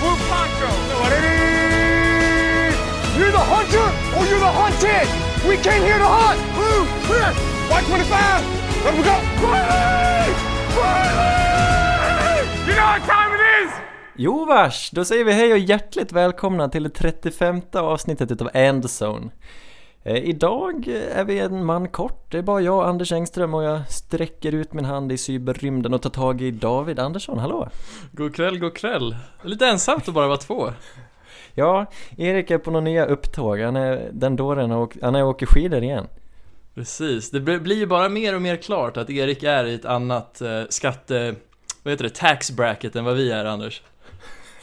blue poncho. You're the hunter or you're the hunted. We came here to hunt. Blue, clear. White 25. Let me go. Riley! Riley! You know what time it is? Jo vars, då säger vi hej och hjärtligt välkomna till det 35 avsnittet utav Endzone. Eh, idag är vi en man kort, det är bara jag, Anders Engström och jag sträcker ut min hand i cyberrymden och tar tag i David Andersson, hallå! God kväll, god kväll. Lite ensamt att bara vara två. Ja, Erik är på några nya upptåg, han är den dåren och han är och åker skidor igen. Precis, det blir ju bara mer och mer klart att Erik är i ett annat eh, skatte... Vad heter det? Tax bracket än vad vi är, Anders.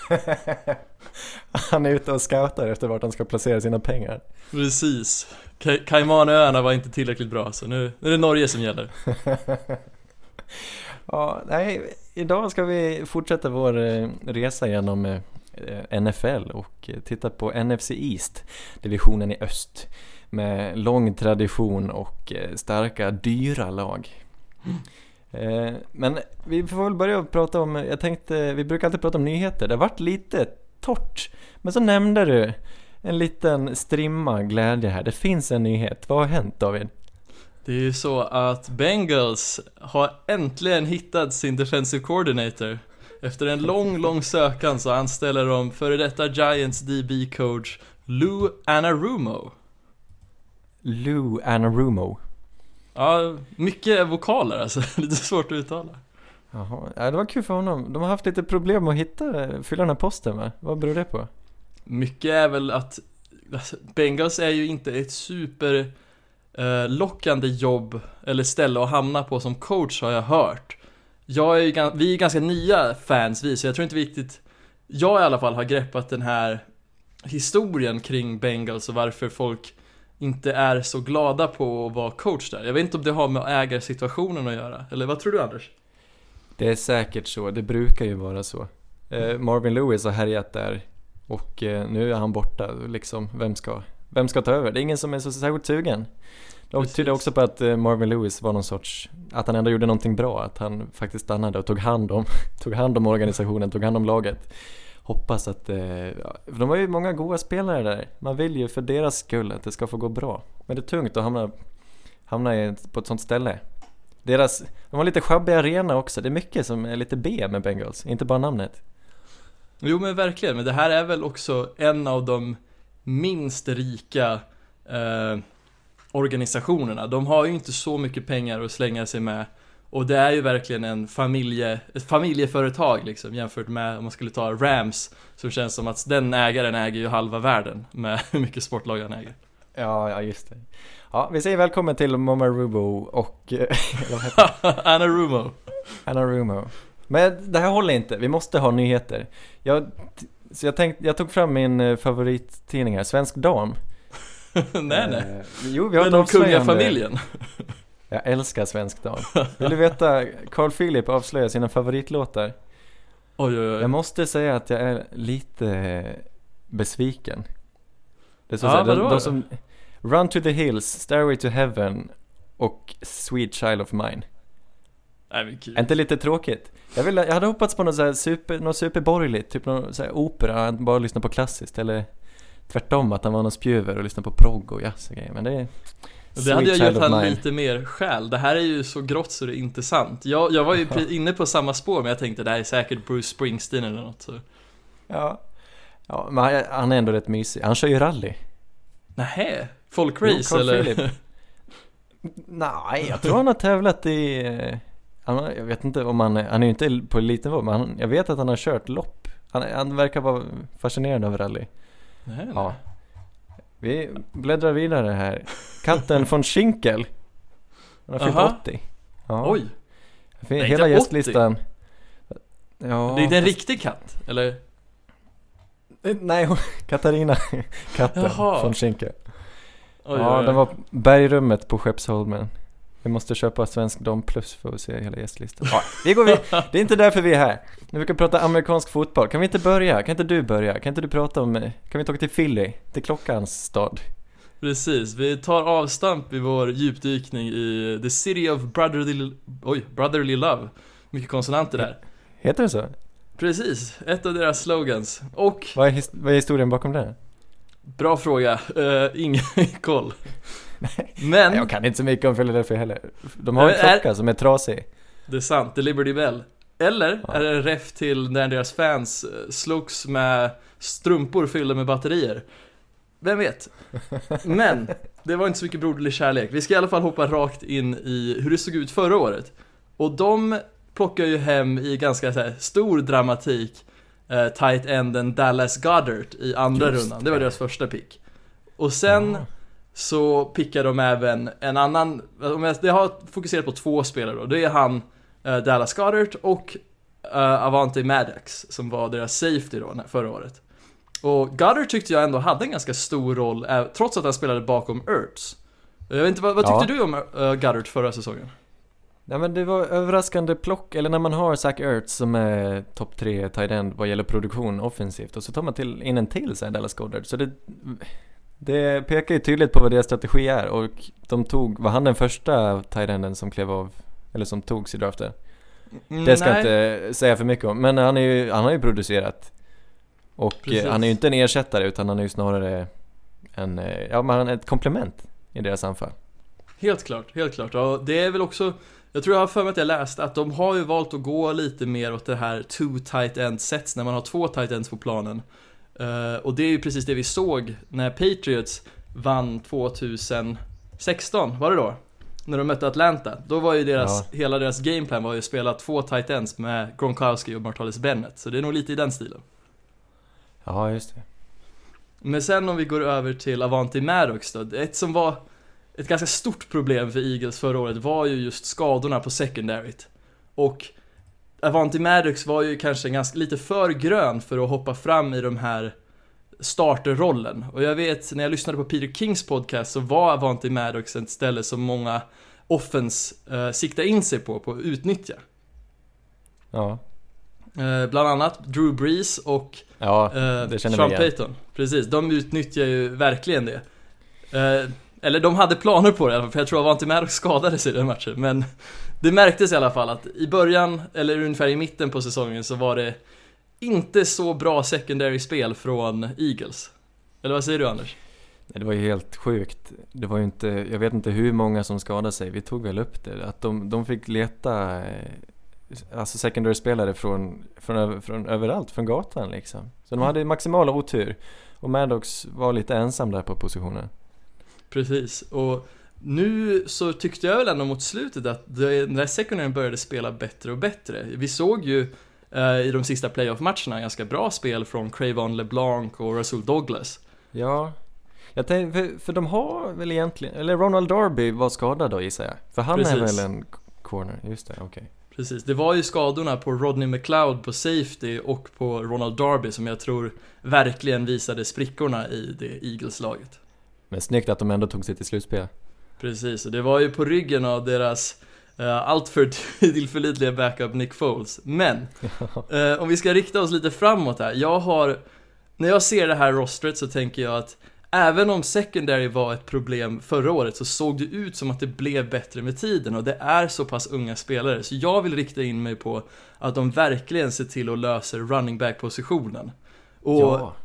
han är ute och scoutar efter vart han ska placera sina pengar. Precis. Caymanöarna var inte tillräckligt bra, så nu, nu är det Norge som gäller. ja, nej, idag ska vi fortsätta vår eh, resa genom eh, NFL och eh, titta på NFC East, divisionen i öst. Med lång tradition och starka, dyra lag. Men vi får väl börja prata om, jag tänkte, vi brukar alltid prata om nyheter. Det har varit lite torrt. Men så nämnde du en liten strimma glädje här. Det finns en nyhet. Vad har hänt David? Det är ju så att Bengals har äntligen hittat sin defensive coordinator. Efter en lång, lång sökan så anställer de före detta Giants DB-coach Lou Anarumo. Lou Anarumo. Ja, mycket vokaler alltså, lite svårt att uttala. Jaha, ja, det var kul för honom. De har haft lite problem att hitta, fylla den här posten va? Vad beror det på? Mycket är väl att alltså, Bengals är ju inte ett super eh, lockande jobb eller ställe att hamna på som coach har jag hört. Jag är ju, vi är ganska nya fans vi, så jag tror inte riktigt, jag i alla fall har greppat den här historien kring Bengals och varför folk inte är så glada på att vara coach där. Jag vet inte om det har med ägarsituationen att göra, eller vad tror du Anders? Det är säkert så, det brukar ju vara så. Eh, Marvin Lewis har härjat där och eh, nu är han borta. Liksom, vem ska, vem ska ta över? Det är ingen som är så särskilt sugen. Det tyder också på att eh, Marvin Lewis var någon sorts, att han ändå gjorde någonting bra, att han faktiskt stannade och tog hand om, tog hand om organisationen, tog hand om laget. Hoppas att, eh, för de har ju många goda spelare där. Man vill ju för deras skull att det ska få gå bra. Men det är tungt att hamna, hamna på ett sånt ställe. Deras, de har lite sjabbig arena också, det är mycket som är lite B med Bengals, inte bara namnet. Jo men verkligen, men det här är väl också en av de minst rika eh, organisationerna. De har ju inte så mycket pengar att slänga sig med. Och det är ju verkligen en familje, ett familjeföretag liksom jämfört med om man skulle ta Rams. Som känns som att den ägaren äger ju halva världen med hur mycket sportlag han äger. Ja, ja just det. Ja, vi säger välkommen till Moma Rubo och, eh, eller vad heter det? Anna Rumo. Anna Rumo. Men det här håller inte, vi måste ha nyheter. Jag, så jag tänkte, jag tog fram min eh, favorittidning här, Svensk Dam. nej nej. Eh, jo, vi har av avslöjande. kungafamiljen. Jag älskar Svensk Dam. Vill du veta, Carl Philip avslöjar sina favoritlåtar. Oj oj oj. Jag måste säga att jag är lite eh, besviken. Det så Ja, så här, de, de som Run to the Hills, Stairway to Heaven och Sweet Child of Mine. Nej men inte lite tråkigt? Jag, vill, jag hade hoppats på något, så här super, något superborgerligt, typ någon så här opera, han bara lyssnar på klassiskt eller tvärtom att han var någon spjuver och lyssnade på progg och jazz och grejer. Men det är Det hade jag gett han lite mer själ. Det här är ju så grått så det är inte sant. Jag, jag var ju inne på samma spår men jag tänkte det här är säkert Bruce Springsteen eller något så. Ja, ja men han, är ändå rätt mysig. Han kör ju rally. Nähä? Folkrace eller? Nej, jag tror han har tävlat i... eh, har- jag vet inte om han... Han är ju inte på elitnivå, men han, jag vet att han har kört lopp. Han, han verkar vara fascinerad av rally. Nej. Ja. Vi bläddrar vidare här. Katten von Schinkel. Han har fyllt Aha. 80. Ja. Oj, Hela inte 80. gästlistan. Ja, det är inte en fast- riktig katt, eller? Nej, hon- Katarina katten Jaha. von Schinkel. Oj, ja, oj, den var bergrummet på Skeppsholmen. Vi måste köpa Svensk Dam Plus för att se hela gästlistan. Ja, vi går vid. Det är inte därför vi är här. Nu vi kan prata amerikansk fotboll. Kan vi inte börja? Kan inte du börja? Kan inte du prata om... eh, Kan vi inte åka till Philly? Till klockans stad? Precis, vi tar avstamp i vår djupdykning i The City of Brotherly, oj, brotherly Love. Mycket konsonanter där. Heter det så? Precis, ett av deras slogans. Och, Vad är, his- vad är historien bakom det? bra fråga, uh, ingen koll. Men, Jag kan inte så mycket om Philadelphia heller. De har en är- klocka som är trasig. det är sant, det är Liberty Bell. Eller Ja. är det en ref till när deras fans eh, slogs med strumpor fyllda med batterier? Vem vet? Men, det var inte så mycket broderlig kärlek. Vi ska i alla fall hoppa rakt in i hur det såg ut förra året. Och de plockar ju hem i ganska här, stor dramatik eh, tight enden Dallas Goddard i andra Just rundan. Det var det. deras första pick. Och sen Ja. så pickar de även en annan, om jag, det har fokuserat på två spelare då. Det är han eh, Dallas Goddard och eh, Avante Maddox som var deras safety då förra året. Och Goddard tyckte jag ändå hade en ganska stor roll, eh, trots att han spelade bakom Ertz. Jag vet inte, vad, vad tyckte Ja. du om uh, Goddard förra säsongen? Nej men det var överraskande plock, eller när man har Zach Ertz som är topp 3 tight end vad gäller produktion offensivt och så tar man till, in en till så här Dallas Goddard. Så det, det pekar ju tydligt på vad deras strategi är och de tog, var han den första tight enden som klev av, eller som togs i draften? Mm, Det ska jag inte säga för mycket om, men han, är ju, han har ju producerat. Och Precis. eh, han är ju inte en ersättare utan han är ju snarare en, eh, ja men han är ett komplement i deras anfall. Helt klart, helt klart. Och det är väl också, jag tror jag har för mig att jag läste att de har ju valt att gå lite mer åt det här two tight end sets när man har två tight ends på planen. Eh, och det är ju precis det vi såg när Patriots vann 2016, var det då? När de mötte Atlanta. Då var ju deras, hela deras gameplan var ju att spela två tight ends med Gronkowski och Martellus Bennett. Så det är nog lite i den stilen. Ja, just det. Men sen om vi går över till Avanti Maddox då. Ett som var ett ganska stort problem för Eagles förra året var ju just skadorna på secondaryt. Och Avanti Maddox var ju kanske ganska, lite för grön för att hoppa fram i de här starterrollen. Och jag vet, när jag lyssnade på Peter Kings podcast så var Avanti Maddox ett ställe som många offens eh, siktar in sig på, på att utnyttja. Ja, Eh, bland annat Drew Brees och ja Eh, Sean. Payton, precis. De utnyttjar ju verkligen det. Eh, eller de hade planer på det för jag tror att Avanti skadades i den matchen. Men det märktes i alla fall att i början, eller ungefär i mitten på säsongen, så var det inte så bra secondary spel från Eagles. Eller vad säger du Anders? Nej, Det var ju helt sjukt. Det var ju inte, jag vet inte hur många som skadade sig. Vi tog väl upp det. Att de, de fick leta eh, alltså secondary-spelare från, från, från överallt, från gatan liksom. Så de hade maximal otur. Och Maddox var lite ensam där på positionen. Precis, och nu så tyckte jag väl ändå mot slutet att den där secondaryn började spela bättre och bättre. Vi såg ju eh, i de sista playoff-matcherna ganska bra spel från Cravon LeBlanc och Russell Douglas. Ja, jag tänkte, för, för de har väl egentligen, eller Ronald Darby var skadad då gissar jag. För han är Precis. väl en corner, just det, okej. Precis, det var ju skadorna på Rodney McLeod på safety och på Ronald Darby som jag tror verkligen visade sprickorna i det Eagles-laget. Men snyggt att de ändå tog sig till slutspel. Precis, och det var ju på ryggen av deras uh, alltför tillförlitliga backup Nick Foles. Men, eh, om vi ska rikta oss lite framåt här. Jag har, när jag ser det här rostret så tänker jag att Även om secondary var ett problem förra året så såg det ut som att det blev bättre med tiden och det är så pass unga spelare så jag vill rikta in mig på att de verkligen ser till att lösa running back positionen. Och ja,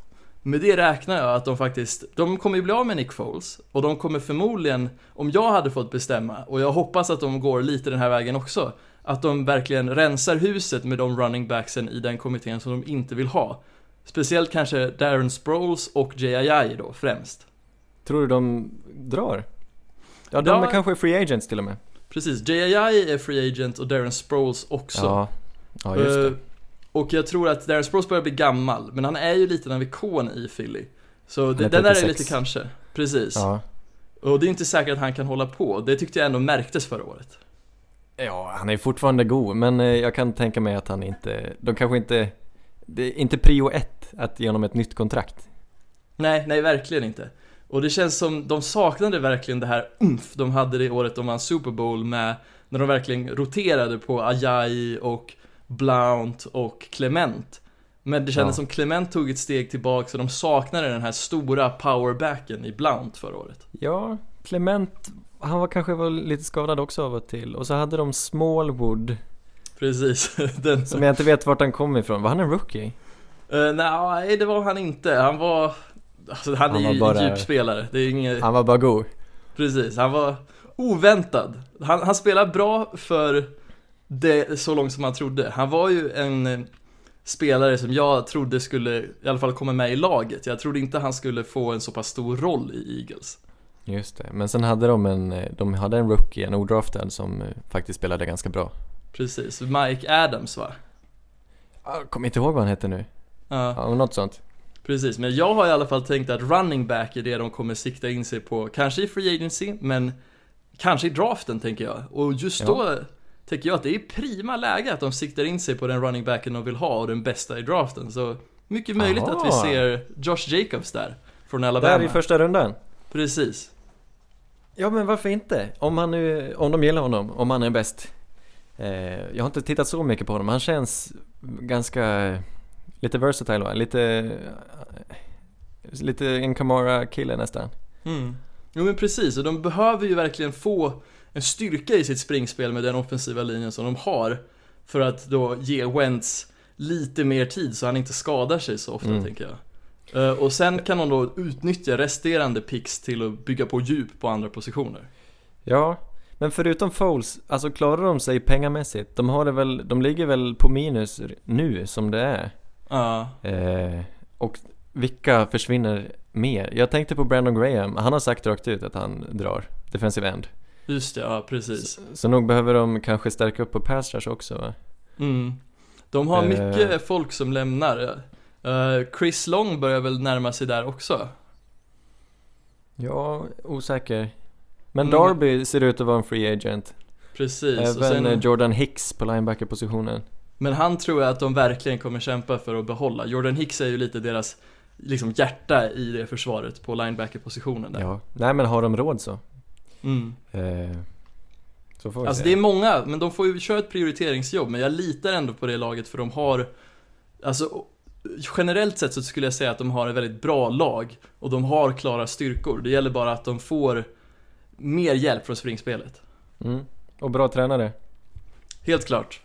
med det räknar jag att de faktiskt, de kommer ju bli av med Nick Foles och de kommer förmodligen, om jag hade fått bestämma, och jag hoppas att de går lite den här vägen också, att de verkligen rensar huset med de running backsen i den kommittén som de inte vill ha. Speciellt kanske Darren Sproles och J.I.I. då främst. tror du de drar? Ja, de Ja. är kanske free agents till och med. Precis, J.I.I. är free agent och Darren Sproles också. Ja, ja just det. Och jag tror att Darren Sproles börjar bli gammal, men han är ju lite en ikon i Philly. Så det, den där är 36. lite kanske, precis. Ja. Och det är inte säkert att han kan hålla på, det tyckte jag ändå märktes förra året. ja, han är fortfarande god, men eh, jag kan tänka mig att han inte, de kanske inte, det är inte prio ett att ge honom ett nytt kontrakt. Nej, nej verkligen inte. Och det känns som, de saknade verkligen det här umf de hade det året de vann Super Bowl med, när de verkligen roterade på Ajayi och Blount och Clement. Men det kändes Ja. som Clement tog ett steg tillbaka så de saknade den här stora powerbacken i Blount förra året. Ja, Clement, han var kanske var lite skadad också av och till. Och så hade de Smallwood Precis, den... Som jag inte vet vart han kom ifrån. Var han en rookie? Uh, nej, det var han inte. Han var... Alltså, han, Han är ju bara- djup spelare. Det är inget... Han var bara god. Precis, han var oväntad. Han, han spelar bra för det så långt som han trodde. Han var ju en eh, spelare som jag trodde skulle i alla fall komma med i laget. Jag trodde inte han skulle få en så pass stor roll i Eagles. Just det. Men sen hade de en, eh, de hade en rookie, en odraftad som eh, faktiskt spelade ganska bra. Precis, Mike Adams va? Jag kommer inte ihåg vad han hette nu. Ja, Ja, något sånt. precis. Men jag har i alla fall tänkt att running back är det de kommer sikta in sig på. Kanske i free agency, men kanske i draften tänker jag. Och just Ja. då tänker jag att det är prima läge att de siktar in sig på den running backen de vill ha och den bästa i draften. Så mycket möjligt Aha. att vi ser Josh Jacobs där, från Där Alabama. i första rundan. Precis. Ja men varför inte? Om han nu, om de gillar honom, om han är bäst. Eh, jag har inte tittat så mycket på honom, han känns ganska, lite versatile va? Lite, lite en Kamara-kille nästan. Mm. Jo men precis, och de behöver ju verkligen få en styrka i sitt springspel med den offensiva linjen som de har. För att då ge Wentz lite mer tid så han inte skadar sig så ofta Mm. tänker jag. Eh, och sen kan de då utnyttja resterande picks till att bygga på djup på andra positioner. Ja, men förutom Foles, alltså klarar de sig pengamässigt? De har det väl, de ligger väl på minus nu som det är? Ja, Eh, och vilka försvinner mer? Jag tänkte på Brandon Graham, han har sagt rakt ut att han drar defensive end. Just det, ja precis. Så, så nog behöver de kanske stärka upp på pass rush också va? Mm. De har Eh. mycket folk som lämnar. Eh, Chris Long börjar väl närma sig där också. Ja, osäker. Men Mm. Darby ser ut att vara en free agent. Precis. och Även sen- eh, Jordan Hicks på linebacker-positionen. Men han tror jag att de verkligen kommer kämpa för att behålla. Jordan Hicks är ju lite deras liksom hjärta i det försvaret på linebacker-positionen där. Ja, nej men har de råd så? Mm. Eh, så får vi Alltså se. det är många, men de får ju köra ett prioriteringsjobb. Men jag litar ändå på det laget för de har Alltså generellt sett så skulle jag säga att de har ett väldigt bra lag och de har klara styrkor. Det gäller bara att de får mer hjälp från springspelet. Mm. Och bra tränare. Helt klart.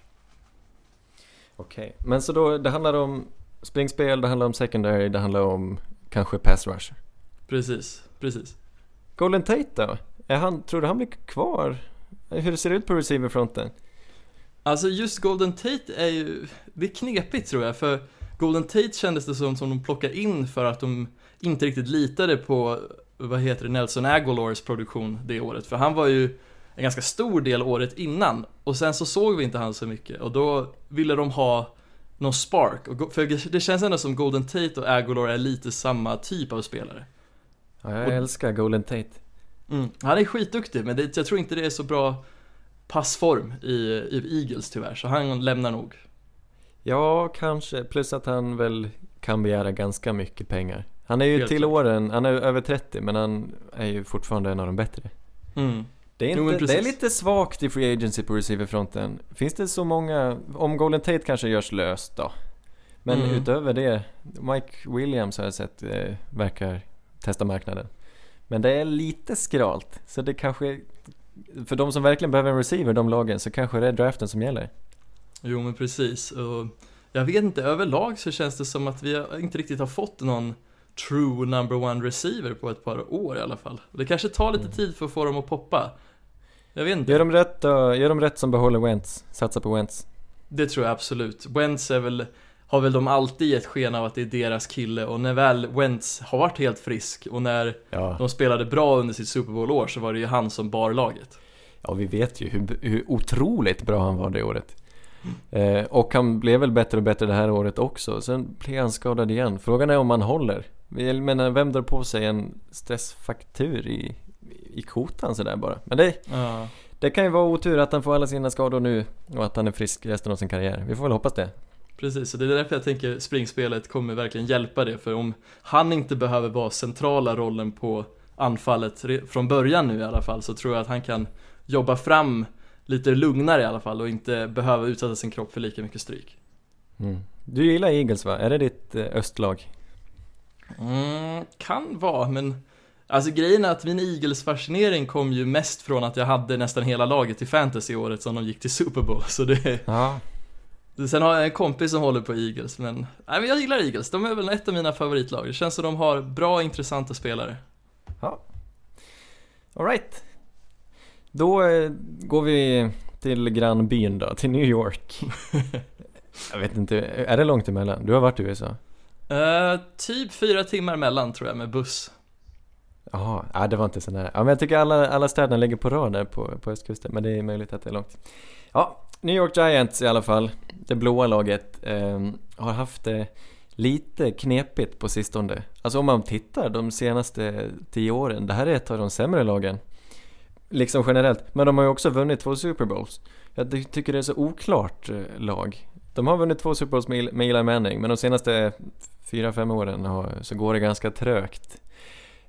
Okej. Men så då, det handlar om springspel, det handlar om secondary, det handlar om kanske pass rush. Precis, precis. Golden Tate då? Är han, tror du han blir kvar? Hur ser det ut på receiverfronten? Alltså just Golden Tate är ju, det är knepigt tror jag för Golden Tate kändes det som, som de plockade in för att de inte riktigt litade på, vad heter det, Nelson Aguilars produktion det året. För han var ju en ganska stor del året innan och sen så såg vi inte han så mycket och då ville de ha någon spark. Och, för det känns ändå som Golden Tate och Aguilar är lite samma typ av spelare. Ja, jag Och- älskar Golden Tate. Mm. Han är skitduktig men det, jag tror inte det är så bra passform i, i Eagles tyvärr, så han lämnar nog. Ja, kanske. Plus att han väl kan begära ganska mycket pengar. Han är ju Helt till klart. åren, han är över 30 men han är ju fortfarande en av de bättre. Mm. Det är, Jo, inte, det är lite svagt i free agency på receiverfronten. Finns det så många, om Golden Tate kanske görs löst då. Men Mm. utöver det, Mike Williams har jag sett eh, verkar testa marknaden. Men det är lite skralt, så det kanske, för de som verkligen behöver en receiver, de lagen, så kanske det är draften som gäller. Jo men precis, och jag vet inte, överlag så känns det som att vi inte riktigt har fått någon true number one receiver på ett par år i alla fall. Det kanske tar lite Mm. tid för att få dem att poppa. Jag vet inte, Gör de rätt då, gör de rätt som behåller Wentz, satsa på Wentz. det tror jag absolut. Wentz är väl, har väl de alltid gett sken av att det är deras kille och när väl Wentz har varit helt frisk och när Ja. de spelade bra under sitt Super Bowl-år så var det ju han som bar laget. Ja, vi vet ju hur, hur otroligt bra han var det året. Eh, och han blev väl bättre och bättre det här året också. Sen blev han skadad igen. Frågan är om han håller. Jag menar, vem drar på sig en stressfaktur i, i kotan sådär bara? Men det, Ja. det kan ju vara otur att han får alla sina skador nu och att han är frisk resten av sin karriär. Vi får väl hoppas det. Precis, så det är därför jag tänker springspelet kommer verkligen hjälpa det. För om han inte behöver vara centrala rollen på anfallet från början nu i alla fall så tror jag att han kan jobba fram lite lugnare i alla fall och inte behöva utsätta sin kropp för lika mycket stryk. Mm. Du gillar Eagles va? Är det ditt eh, östlag? Mm, kan vara, men Alltså grejen är att min Eagles-fascinering kom ju mest från att jag hade nästan hela laget i fantasy året som de gick till Super Bowl, så det... Ja, Sen har jag en kompis som håller på Eagles, men... Nej men jag gillar Eagles, de är väl ett av mina favoritlag. Det känns som de har bra, intressanta spelare. alright. Då eh, går vi till grannbyn då, till New York. jag vet inte, är det långt emellan? Du har varit i USA? Eh, typ fyra timmar mellan tror jag med buss. Jaha, ja, det var inte så nära. Ja, men jag tycker alla, alla städerna ligger på rad där på, på östkusten, men det är möjligt att det är långt. Ja, New York Giants i alla fall, det blåa laget, eh, har haft det lite knepigt på sistone. Alltså om man tittar de senaste tio åren, det här är ett av de sämre lagen. Liksom generellt, men de har ju också vunnit två Super Bowls. Jag tycker det är så oklart eh, lag. De har vunnit två Super Bowls med, med Eli Manning, men de senaste fyra, fem åren har, så går det ganska trögt.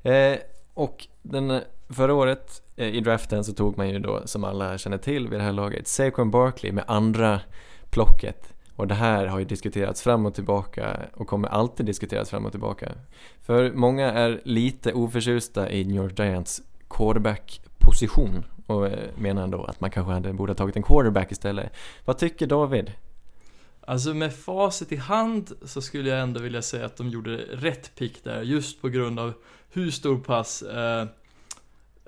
Eh, och den, förra året eh, i draften så tog man ju då, som alla känner till vid det här laget, Saquon Barkley med andra plocket. Och det här har ju diskuterats fram och tillbaka och kommer alltid diskuteras fram och tillbaka. För många är lite oförtjusta i New York Giants quarterback-position och eh, menar då att man kanske hade, borde ha tagit en quarterback istället. Vad tycker David? Alltså med facit i hand så skulle jag ändå vilja säga att de gjorde rätt pick där, just på grund av hur stor pass eh,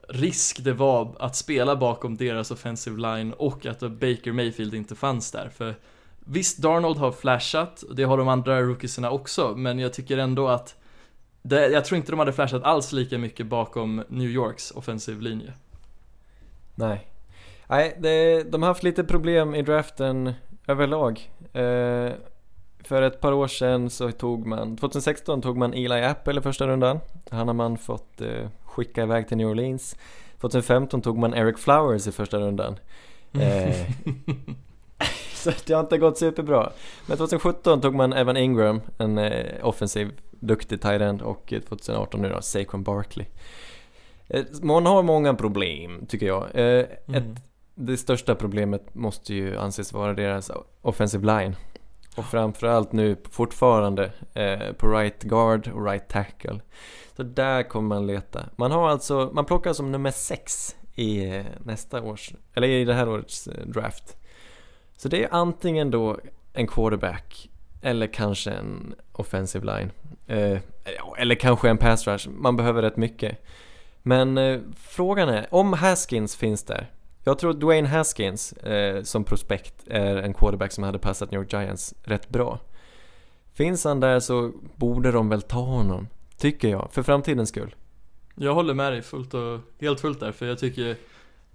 risk det var att spela bakom deras offensive line och att Baker Mayfield inte fanns där. För visst, Darnold har flashat, det har de andra rookiesarna också, men jag tycker ändå att det, jag tror inte de hade flashat alls lika mycket bakom New Yorks offensive linje. Nej. Nej, det, de har haft lite problem i draften överlag. Eh, för ett par år sedan så tog man, 2016 tog man Eli Apple i första rundan. Han har man fått eh, skicka iväg till New Orleans. 2015 tog man Eric Flowers i första rundan. Eh, så det har inte gått superbra. Men 2017 tog man Evan Ingram, en eh, offensiv, duktig tight end och eh, 2018 nu då Saquon Barkley. Eh, man har många problem tycker jag. Eh, Mm. ett, det största problemet måste ju anses vara deras offensive line. Och framförallt nu fortfarande eh, på right guard och right tackle. Så där kommer man leta. Man har alltså, man plockar som nummer sex i eh, nästa års, eller i det här årets eh, draft. Så det är antingen då en quarterback eller kanske en offensive line. Eh, eller kanske en pass rush. Man behöver rätt mycket. Men eh, frågan är, om Haskins finns där. Jag tror Dwayne Haskins eh, som prospekt är en quarterback som hade passat New York Giants rätt bra. Finns han där så borde de väl ta honom, tycker jag, för framtidens skull. Jag håller med dig fullt och helt fullt där, för jag tycker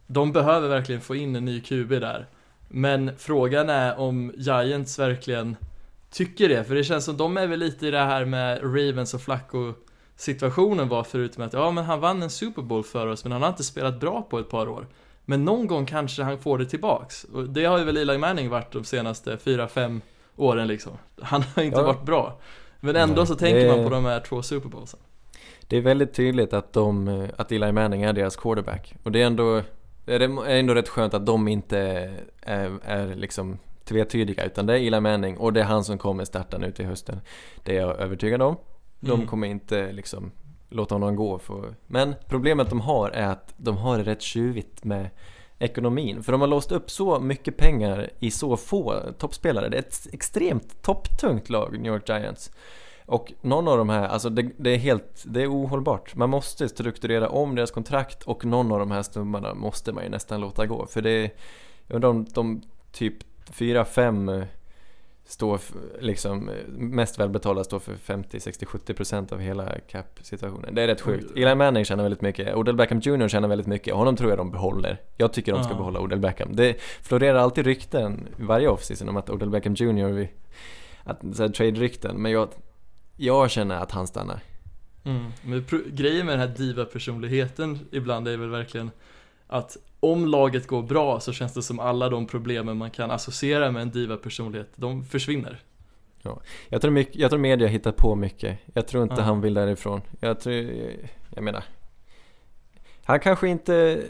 de behöver verkligen få in en ny QB där. Men frågan är om Giants verkligen tycker det, för det känns som de är väl lite i det här med Ravens och Flacco situationen var förut med att ja men han vann en Super Bowl för oss men han har inte spelat bra på ett par år. Men någon gång kanske han får det tillbaks. Och det har ju väl Eli Manning varit de senaste 4-5 åren liksom. Han har inte Ja. varit bra. Men ändå Nej, så tänker det- man på de här två Super Bowlsen. Det är väldigt tydligt att, de, eh, att Eli Manning är deras quarterback. Och det är ändå, det är ändå rätt skönt att de inte är, är liksom tvetydiga utan det är Eli Manning och det är han som kommer starta nu till hösten. Det är jag övertygad om. De Mm. kommer inte liksom låta honom gå för... Men problemet de har är att de har det rätt tjuvigt med ekonomin. För de har låst upp så mycket pengar i så få toppspelare. Det är ett extremt topptungt lag, New York Giants. Och någon av de här, alltså det, det är helt, det är ohållbart. Man måste strukturera om deras kontrakt och någon av de här stummarna måste man ju nästan låta gå. För det är, jag undrar om de typ 4-5 står liksom, eh, mest välbetalda står för 50, 60, 70 procent av hela cap-situationen. Det är rätt sjukt. Eli Manning tjänar väldigt mycket, Odell Beckham Jr tjänar väldigt mycket, honom tror jag de behåller. Jag tycker de ska behålla Odell Beckham. Det florerar alltid rykten varje offseason om att Odell Beckham Jr, vi- att, så trade-rykten, men jag, jag känner att han stannar. Mm. Men grejen med den här diva-personligheten ibland är väl verkligen att om laget går bra så känns det som alla de problemen man kan associera med en diva-personlighet, de försvinner. Jag tror, mycket, jag tror media hittar på mycket. Jag tror inte Ja. han vill därifrån. Jag tror, jag menar. Han kanske inte,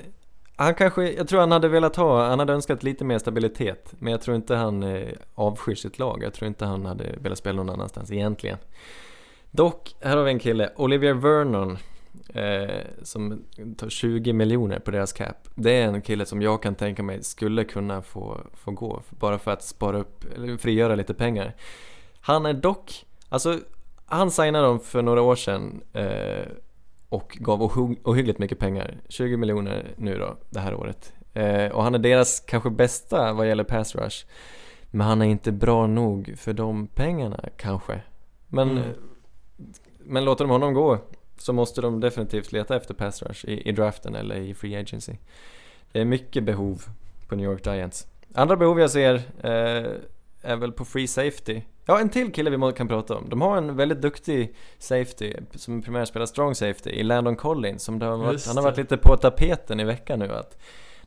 han kanske, jag tror han hade velat ha, han hade önskat lite mer stabilitet. Men jag tror inte han eh, avskyr sitt lag. Jag tror inte han hade velat spela någon annanstans egentligen. Dock, här har vi en kille, Olivier Vernon. Eh, som tar 20 miljoner på deras cap. Det är en kille som jag kan tänka mig skulle kunna få, få gå, bara för att spara upp, eller frigöra lite pengar. Han är dock, alltså han signade dem för några år sedan eh, och gav ohyggligt mycket pengar, 20 miljoner nu då, det här året. Eh, och han är deras kanske bästa vad gäller pass rush. Men han är inte bra nog för de pengarna kanske. Men, mm. men låter de honom gå så måste de definitivt leta efter pass rush i, i draften eller i free agency. Det är mycket behov på New York Giants. Andra behov jag ser eh, är väl på free safety. Ja, en till kille vi kan prata om. De har en väldigt duktig safety som primärt spelar strong safety i Landon Collins. Som har varit, han har varit lite på tapeten i veckan nu. Att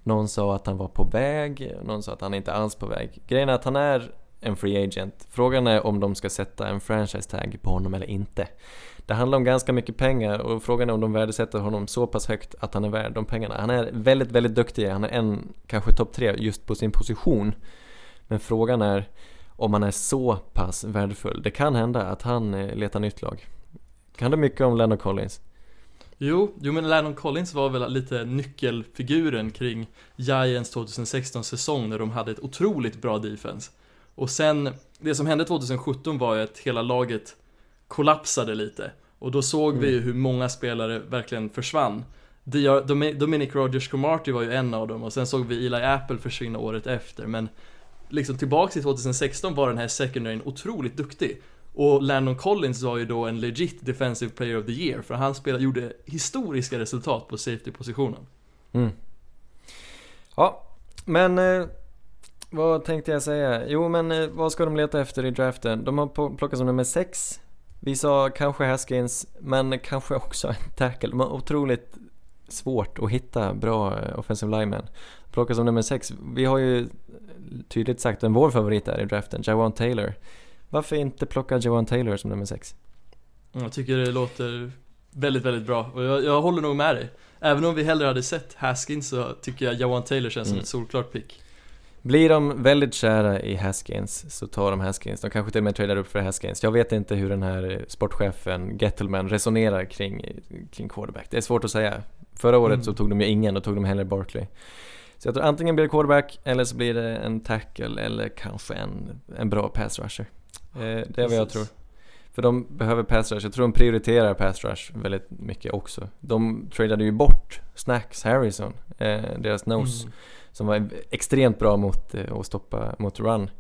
någon sa att han var på väg, någon sa att han inte alls på väg. Grejen är att han är en free agent. Frågan är om de ska sätta en franchise tag på honom eller inte. Det handlar om ganska mycket pengar och frågan är om de värdesätter honom så pass högt att han är värd de pengarna. Han är väldigt, väldigt duktig. Han är en, kanske topp tre just på sin position. Men frågan är om han är så pass värdefull. Det kan hända att han eh, letar nytt lag. Kan du mycket om Lennon Collins? Jo, jo men Lennon Collins var väl lite nyckelfiguren kring Giants 2016 säsong när de hade ett otroligt bra defense. Och sen, det som hände 2017 var ju att hela laget kollapsade lite. Och då såg mm. vi ju hur många spelare verkligen försvann. Dominic Rogers Cromarty var ju en av dem och sen såg vi Eli Apple försvinna året efter. Men liksom tillbaks till 2016 var den här secondaryn otroligt duktig. Och Landon Collins var ju då en legit defensive player of the year för han spelade, gjorde historiska resultat på safety-positionen. Mm. Ja, men eh, vad tänkte jag säga? Jo men eh, vad ska de leta efter i draften? De har plockat som nummer 6. Vi sa kanske Haskins, men kanske också en tackle. De har otroligt svårt att hitta bra eh, offensive linemen. Plockas som nummer 6. Vi har ju tydligt sagt vem vår favorit är i draften, Jawan Taylor. Varför inte plocka Jawan Taylor som nummer 6? Jag tycker det låter väldigt, väldigt bra och jag, jag, håller nog med dig. Även om vi hellre hade sett Haskins så tycker jag Jawan Taylor känns mm. som ett solklart pick. Blir de väldigt kära i Haskins så tar de Haskins. De kanske till och med tradar upp för Haskins. Jag vet inte hur den här sportchefen Gettelman resonerar kring, kring quarterback. Det är svårt att säga. Förra året mm. så tog de ju ingen, och tog de hellre Barkley. Så jag tror antingen blir det quarterback eller så blir det en tackle eller kanske en, en bra pass rusher. Eh, det är vad jag tror. För de behöver pass rush. Jag tror de prioriterar pass rush väldigt mycket också. De tradade ju bort Snacks Harrison, eh, deras nose, mm som var extremt bra mot eh, att stoppa mot run.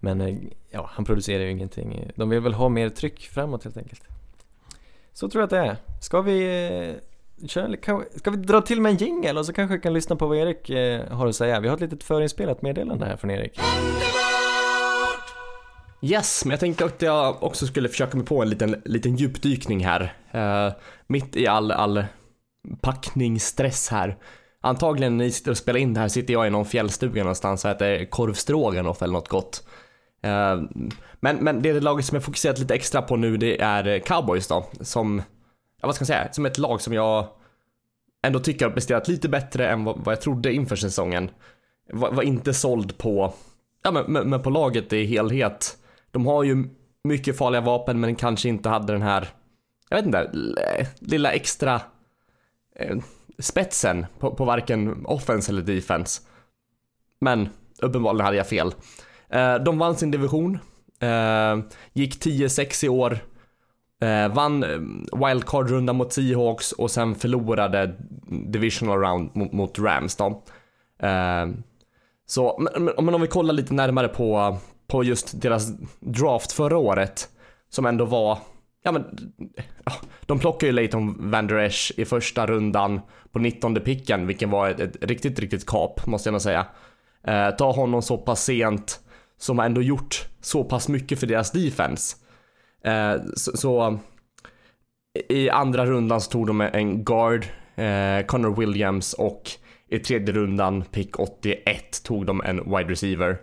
Men eh, ja, han producerar ju ingenting. De vill väl ha mer tryck framåt helt enkelt. Så tror jag att det är. Ska vi eh, Ska vi dra till med en jingel och så kanske vi kan lyssna på vad Erik eh, har att säga? Vi har ett litet förinspelat meddelande här från Erik. Yes, men jag tänkte att jag också skulle försöka mig på en liten, liten djupdykning här. Uh, mitt i all, all packningsstress här. Antagligen när ni sitter och spelar in det här sitter jag i någon fjällstuga någonstans och äter korvstroganoff eller något gott. Eh, men, men det laget som jag fokuserat lite extra på nu det är cowboys då, som ja, vad ska man säga, som ett lag som jag ändå tycker har presterat lite bättre än vad, vad jag trodde inför säsongen. Var, var, inte såld på, ja men, men på laget i helhet. De har ju mycket farliga vapen men kanske inte hade den här, jag vet inte, lilla extra eh, spetsen på, på varken offense eller defense. Men uppenbarligen hade jag fel. Eh, de vann sin division, eh, gick 10-6 i år Eh, vann eh, wildcard-runda mot Seahawks och sen förlorade divisional round mot, mot Rams då. Eh, så, men, men om vi kollar lite närmare på, på just deras draft förra året, som ändå var, ja men, de plockar ju Leighton Van Der Esch i första rundan på 19 picken, vilken var ett, ett riktigt, riktigt kap, måste jag nog säga. Eh, ta honom så pass sent, som har ändå gjort så pass mycket för deras defense. Eh, så, så, i andra rundan så tog de en guard, eh, Connor Williams och i tredje rundan, pick 81, tog de en wide receiver.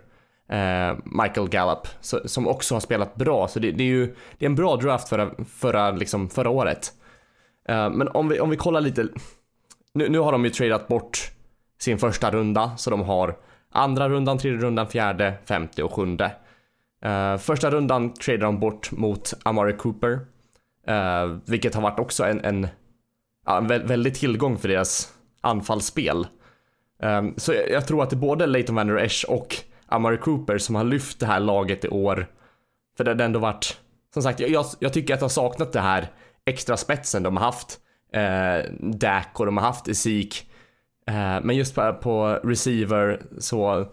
Eh, Michael Gallup, så, som också har spelat bra. Så det, det, är ju det är en bra draft förra, förra, liksom, förra året. Eh, men om vi, om vi kollar lite. Nu, nu har de ju tradat bort sin första runda, så de har andra rundan, tredje rundan, fjärde, femte och sjunde. Eh, första rundan tradar de bort mot Amari Cooper. Uh, vilket har varit också en, en ja, en väldig tillgång för deras anfallsspel. Eh, så jag, jag tror att det är både Leighton Vander Esch och Amari Cooper som har lyft det här laget i år. För det har ändå varit, som sagt, jag, jag, tycker att de har saknat det här extra spetsen de har haft. Eh, Dak och de har haft Zeke. Eh, men just på, på receiver så,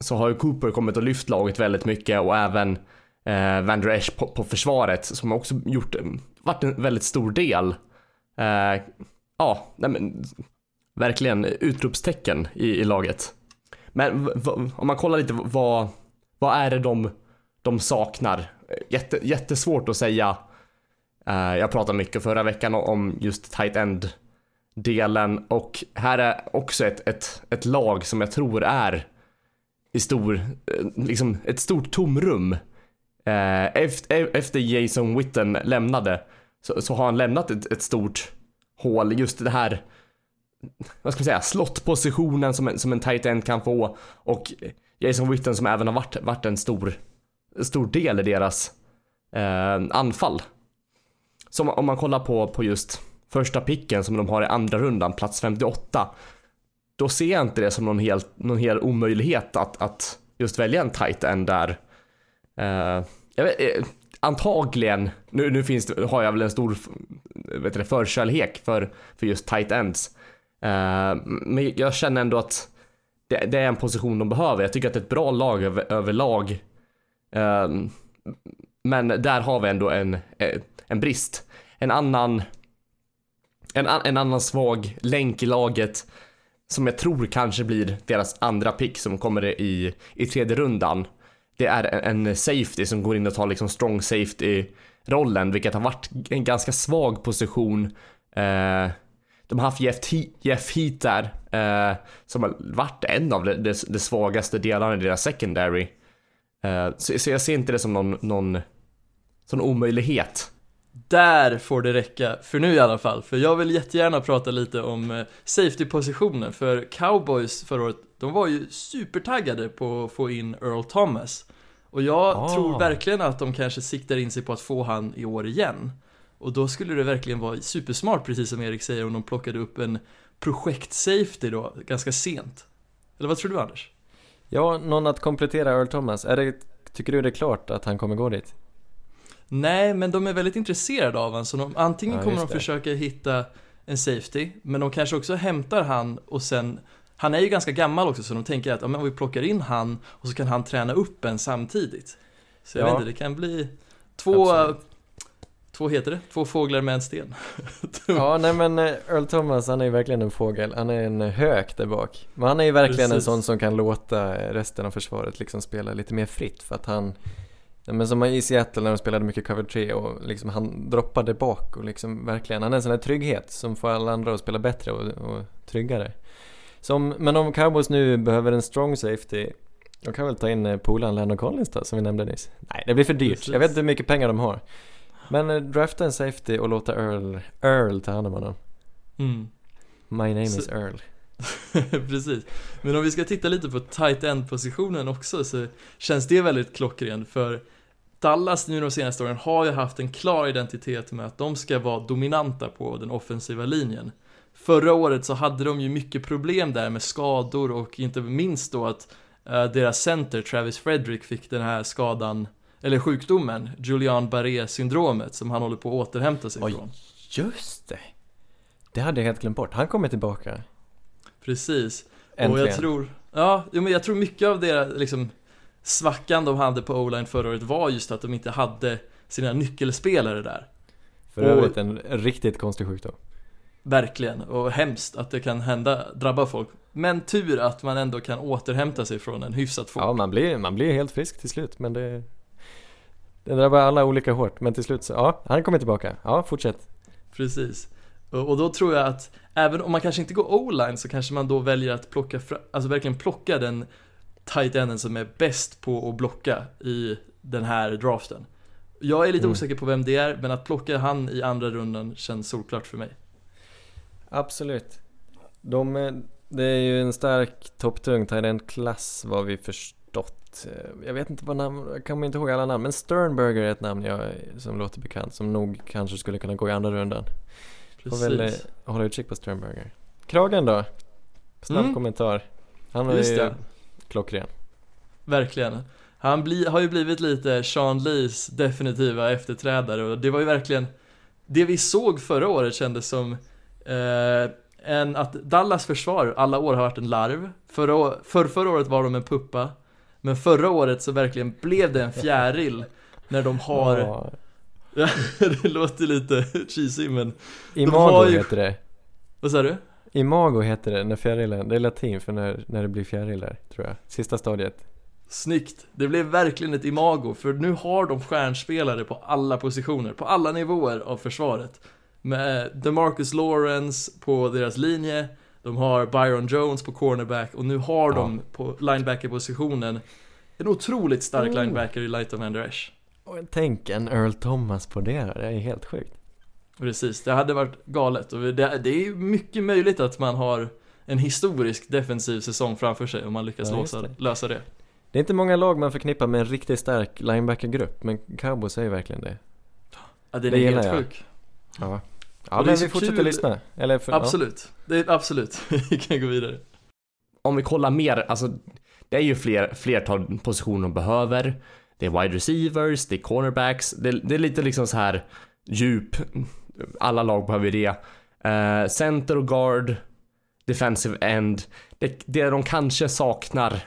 så har ju Cooper kommit och lyft laget väldigt mycket och även eh, Van Der Esch på, på försvaret som har också gjort, varit en väldigt stor del. Eh, ja, nej men, verkligen utropstecken i, i laget. Men om man kollar lite vad, vad är det de, de saknar? Jätte, jättesvårt att säga. Uh, jag pratade mycket förra veckan om just tight end delen och här är också ett, ett, ett lag som jag tror är i stor, eh, liksom ett stort tomrum. Eh, efter, efter Jason Witten lämnade så, så har han lämnat ett, ett stort hål, just det här vad ska man säga, slottpositionen som en, som en tight end kan få och Jason Witten som även har varit, varit en stor, stor del i deras eh, anfall. Så om, man kollar på, på just första picken som de har i andra rundan, plats 58, då ser jag inte det som någon helt, någon hel omöjlighet att, att just välja en tight end där. Eh, jag vet, eh, antagligen, nu, nu finns det, har jag väl en stor vet förkärlek för, för just tight ends. Eh, men jag känner ändå att det, det, är en position de behöver. Jag tycker att det är ett bra lag över, överlag. Eh, men där har vi ändå en, eh, en brist. En annan, en, en annan svag länk i laget som jag tror kanske blir deras andra pick som kommer i, i tredje rundan. Det är en, en safety som går in och tar liksom strong safety rollen, vilket har varit en ganska svag position. Eh, de har haft Jeff, Jeff Heat där, eh, som har varit en av de, de, de svagaste delarna i deras secondary. Eh, så, så, jag ser inte det som någon, någon sån omöjlighet. Där får det räcka, för nu i alla fall. För jag vill jättegärna prata lite om eh, safety-positionen. För Cowboys förra året, de var ju supertaggade på att få in Earl Thomas. Och jag Ah. tror verkligen att de kanske siktar in sig på att få han i år igen. Och då skulle det verkligen vara supersmart, precis som Erik säger, om de plockade upp en projekt-safety då, ganska sent. Eller vad tror du Anders? Ja, någon att komplettera Earl Thomas. Är det, tycker du det är klart att han kommer gå dit? Nej, men de är väldigt intresserade av han, så de, antingen Ja, kommer de det. försöka hitta en safety, men de kanske också hämtar han och sen han är ju ganska gammal också så de tänker att ja, men vi plockar in han och så kan han träna upp en samtidigt. Så jag Ja. vet inte, det kan bli två, Absolut. Två heter det? Två fåglar med en sten. Ja, nej men eh, Earl Thomas han är ju verkligen en fågel. Han är en hök där bak. Men han är ju verkligen en Precis. sån som kan låta resten av försvaret liksom spela lite mer fritt för att han Nej, men som i Seattle när de spelade mycket cover 3 och liksom han droppade bak och liksom verkligen, han är en sån här trygghet som får alla andra att spela bättre och, och tryggare. Som, men om Cowboys nu behöver en strong safety, de kan väl ta in eh, polaren Landon Collins då, som vi nämnde nyss. Nej, det blir för dyrt. Precis. Jag vet inte hur mycket pengar de har. Men eh, drafta en safety och låta Earl, Earl ta hand om honom. Mm. My name Så- is Earl. Precis. Men om vi ska titta lite på tight end positionen också så känns det väldigt klockren för Dallas nu de senaste åren har ju haft en klar identitet med att de ska vara dominanta på den offensiva linjen. Förra året så hade de ju mycket problem där med skador och inte minst då att eh, deras center Travis Frederick fick den här skadan, eller sjukdomen, Julian Barré-syndromet som han håller på att återhämta sig Oj. från. Just det! Det hade jag helt glömt bort. Han kommer tillbaka. Precis. Äntligen. Och jag tror, ja, men jag tror mycket av deras liksom svackan de hade på O-line förra året var just att de inte hade sina nyckelspelare där. För övrigt en riktigt konstig sjukdom. Verkligen, och hemskt att det kan hända, drabba folk. Men tur att man ändå kan återhämta sig från en hyfsat fort. Ja, man blir, man blir helt frisk till slut, men det... Det drabbar alla olika hårt, men till slut så, ja, han kommer tillbaka. Ja, fortsätt. Precis. Och, då tror jag att även om man kanske inte går O-line så kanske man då väljer att plocka, alltså verkligen plocka den tight enden som är bäst på att blocka i den här draften. Jag är lite Mm. osäker på vem det är, men att plocka han i andra rundan känns solklart för mig. Absolut. De, är- det är ju en stark topptung tight klass vad vi förstått. Eh, Jag vet inte vad namn, jag kommer inte ihåg alla namn, men Sternberger är ett namn jag, som låter bekant, som nog kanske skulle kunna gå i andra rundan. Får väl eh, Precis. hålla utkik på Sternberger. Kragen då? Snabb Mm. kommentar. Han är Just ju det. klockren. Verkligen. Han bli, har ju blivit lite Sean Lees definitiva efterträdare och det var ju verkligen Det vi såg förra året kändes som eh, en, att Dallas försvar alla år har varit en larv Förra, för, förra året var de en puppa Men förra året så verkligen blev det en fjäril När de har, Ja. det låter lite cheesy men Imago har ju- heter det. Vad sa du? Imago heter det när fjärilen, det är latin för när, när det blir fjärilar tror jag. Sista stadiet. Snyggt! Det blev verkligen ett imago, för nu har de stjärnspelare på alla positioner, på alla nivåer av försvaret. Med DeMarcus Lawrence på deras linje, de har Byron Jones på cornerback och nu har de på linebacker-positionen en otroligt stark Oh. linebacker i Light of. Och tänk en Earl Thomas på det, det är helt sjukt. Precis, det hade varit galet och det, det är mycket möjligt att man har en historisk defensiv säsong framför sig om man lyckas Ja, låsa, det. lösa det. Det är inte många lag man förknippar med en riktigt stark linebackergrupp, men Cowboys är ju verkligen det. Ja, den Det är helt jag. sjuk. Ja. Ja men vi fortsätter kul- lyssna. Eller för, Absolut, det är absolut. Vi kan gå vidare. om vi kollar mer, alltså det är ju fler, flertal positioner de behöver. Det är wide receivers, det är cornerbacks, det, det är lite liksom så här djup. Alla lag behöver det. Eh, center och guard, defensive end. Det, det de kanske saknar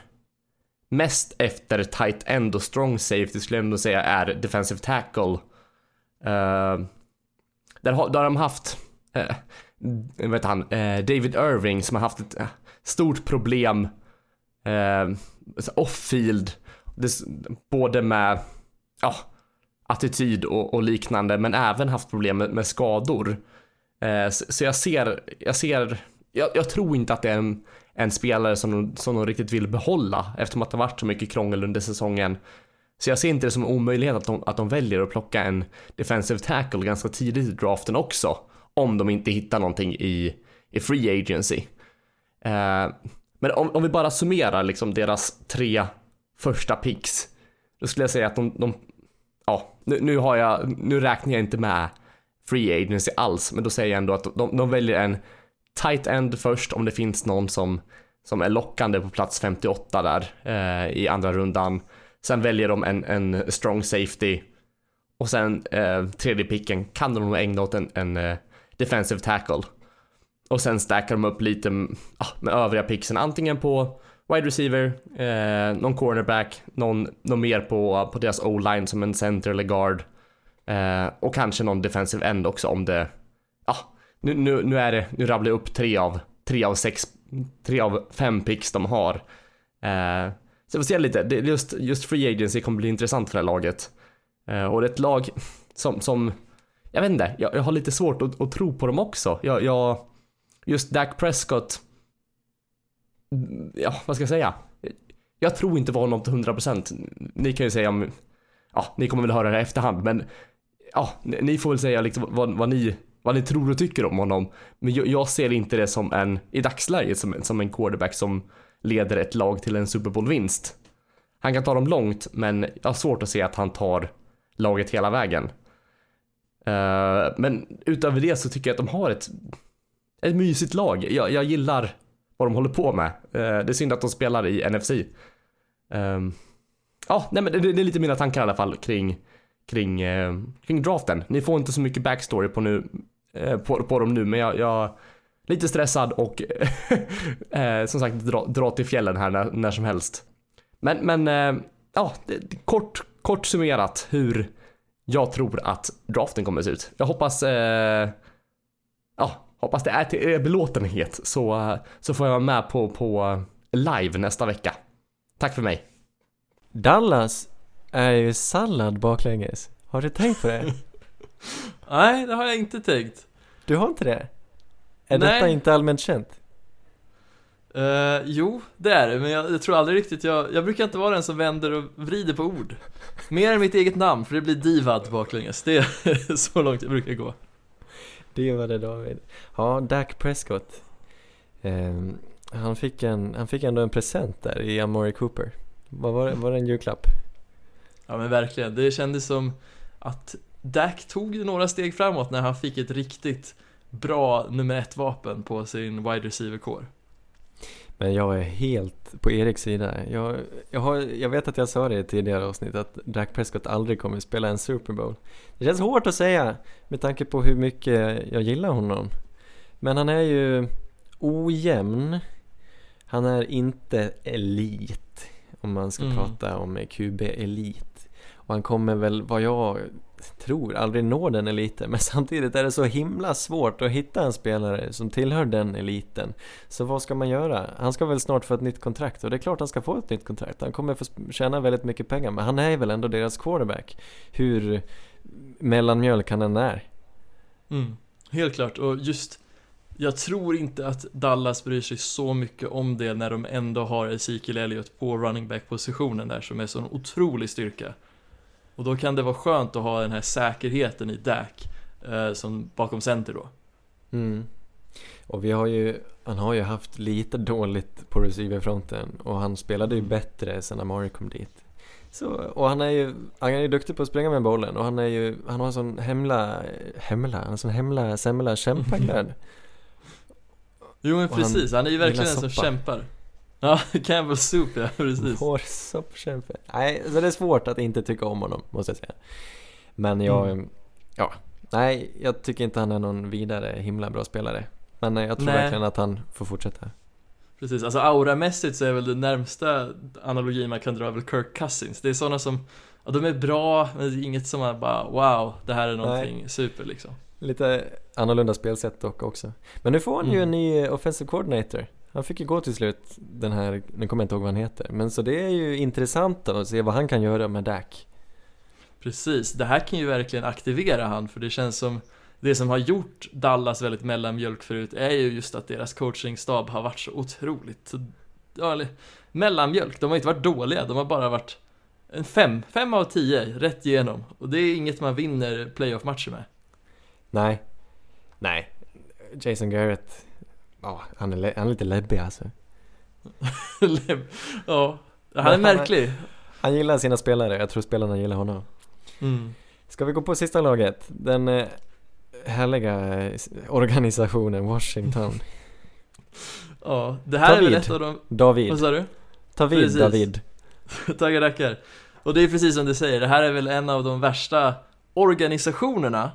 mest efter tight end och strong safety skulle jag ändå säga är defensive tackle. Eh, där, har, där har de haft, eh, vet han, eh, David Irving som har haft ett eh, stort problem eh, off-field. Både med ja, attityd och, och liknande men även haft problem med, med skador. Eh, så, så jag ser, jag ser, jag, jag tror inte att det är en, en spelare som de, som de riktigt vill behålla eftersom att det har varit så mycket krångel under säsongen. Så jag ser inte det som en omöjlighet att de, att de väljer att plocka en defensive tackle ganska tidigt i draften också. Om de inte hittar någonting i, i free agency. Eh, men om, om vi bara summerar liksom deras tre första picks. Då skulle jag säga att de, de ja, nu, nu har jag, nu räknar jag inte med free agency alls, men då säger jag ändå att de, de väljer en tight end först om det finns någon som, som är lockande på plats 58 där eh, i andra rundan. Sen väljer de en, en strong safety och sen eh, tredje picken kan de nog ägna åt en, en eh, defensive tackle. Och sen stackar de upp lite mm, ah, med övriga picksen, antingen på wide receiver, eh, någon cornerback, någon, någon mer på, på deras o-line som en center eller guard. Eh, och kanske någon defensive end också om det, Ah, nu, nu, nu är det, nu rabblar jag upp tre av, tre av sex, tre av fem picks de har. Eh, så vi får se lite, det, just, just free agency kommer bli intressant för det här laget. Eh, och det är ett lag som, som jag vet inte, jag, jag har lite svårt att, att tro på dem också. Jag, jag, just Dak Prescott, ja, vad ska jag säga? Jag tror inte på honom till 100%. Ni kan ju säga om, ja, ni kommer väl höra det i efterhand, men ja, ni ni får väl säga liksom vad, vad, ni, vad ni tror och tycker om honom. Men jag, jag ser inte det som en, i dagsläget, som, som en quarterback som leder ett lag till en Super Bowl-vinst. Han kan ta dem långt, men jag har svårt att se att han tar laget hela vägen. Eh, men utöver det så tycker jag att de har ett, ett mysigt lag. Jag, jag gillar vad de håller på med. Eh, det är synd att de spelar i NFC. Ehm, ja, nej men det, det är lite mina tankar i alla fall kring, kring, eh, kring draften. Ni får inte så mycket backstory på, nu, på, på dem nu, men jag, jag lite stressad och eh, som sagt dra, dra till fjällen här när, när som helst. Men, men eh, ja, kort, kort summerat hur jag tror att draften kommer att se ut. Jag hoppas, eh, ja, hoppas det är till er belåtenhet så, så får jag vara med på, på live nästa vecka. Tack för mig. Dallas är ju sallad baklänges. Har du tänkt på det? Nej, det har jag inte tänkt. Du har inte det? Är Nej. detta inte allmänt känt? Eh, jo, det är det, men jag, jag tror aldrig riktigt jag, jag brukar inte vara den som vänder och vrider på ord. Mer än mitt eget namn, för det blir divad baklänges. Det är så långt jag brukar gå. Det var det David. Ja, Dak Prescott. Ehm, han, fick en, han fick ändå en present där i Amari Cooper. Vad var, var det en julklapp? Ja men verkligen, det kändes som att Dak tog några steg framåt när han fick ett riktigt bra nummer ett vapen på sin wide receiver-core. Men jag är helt på Eriks sida. Jag, jag, har, jag vet att jag sa det i tidigare avsnitt att Dak Prescott aldrig kommer spela en Super Bowl. Det känns hårt att säga med tanke på hur mycket jag gillar honom. Men han är ju ojämn. Han är inte elit om man ska Mm. prata om QB-elit. Och han kommer väl, vad jag tror, aldrig når den eliten. Men samtidigt är det så himla svårt att hitta en spelare som tillhör den eliten. Så vad ska man göra? Han ska väl snart få ett nytt kontrakt och det är klart han ska få ett nytt kontrakt. Han kommer få tjäna väldigt mycket pengar men han är väl ändå deras quarterback. Hur mellanmjölk han än är. Mm, helt klart, och just jag tror inte att Dallas bryr sig så mycket om det när de ändå har Ezekiel Elliott på running back positionen där som är sån otrolig styrka. Och då kan det vara skönt att ha den här säkerheten i Dak eh, som bakom center då. Mm. Och vi har ju, han har ju haft lite dåligt på receiverfronten och han spelade ju bättre sen Amari kom dit. Så, och han är ju, han är ju duktig på att springa med bollen och han är ju, han har en sån hemla, hemla, en sån hemla, semla kämpaglöd. Jo men Och han precis, han är ju verkligen en som kämpar. Ja, Campbell Soup ja, precis. Vår soppkämpe. Nej, så det är svårt att inte tycka om honom, måste jag säga. Men jag, Mm. ja, nej, jag tycker inte han är någon vidare himla bra spelare. Men jag tror Nej. verkligen att han får fortsätta. Precis, alltså auramässigt så är väl det närmsta analogin man kan dra väl Kirk Cousins. Det är sådana som, ja de är bra, men det är inget som man bara wow, det här är någonting super liksom. Lite annorlunda spelsätt dock också. Men nu får han ju Mm. en ny offensive coordinator. Han fick ju gå till slut den här, nu kommer jag inte ihåg vad han heter. Men så det är ju intressant att se vad han kan göra med Dak. Precis, det här kan ju verkligen aktivera han för det känns som det som har gjort Dallas väldigt mellanmjölk förut är ju just att deras coachingstab har varit så otroligt, ja, mellanmjölk. De har inte varit dåliga, de har bara varit en fem, fem av tio rätt igenom. Och det är inget man vinner playoff-matcher med. Nej. Nej. Jason Garrett. Ja, han är, han är lite läbbig alltså. ja, han är Men han märklig. Han gillar sina spelare, jag tror spelarna gillar honom. Mm. Ska vi gå på sista laget? Den eh, härliga eh, organisationen Washington. Ja, det här är väl David. ett av de... David. Vad sa du? Ta vid Precis. David. Tackar, tackar. Och det är precis som du säger, det här är väl en av de värsta organisationerna.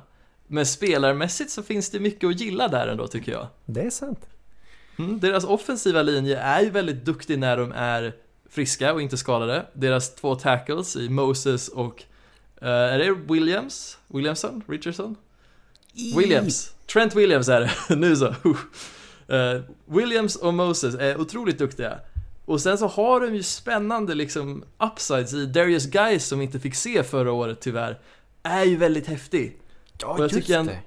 Men spelarmässigt så finns det mycket att gilla där ändå tycker jag. Det är sant. Mm, deras offensiva linje är ju väldigt duktig när de är friska och inte skadade. Deras två tackles i Moses och eh, är det Williams? Williamson? Richardson? Williams. Trent Williams är det. nu så. Eh, Williams och Moses är otroligt duktiga. Och sen så har de ju spännande liksom upsides i Darius Guys som vi inte fick se förra året tyvärr. Är ju väldigt häftig. Ja, Och jag just tycker en- det.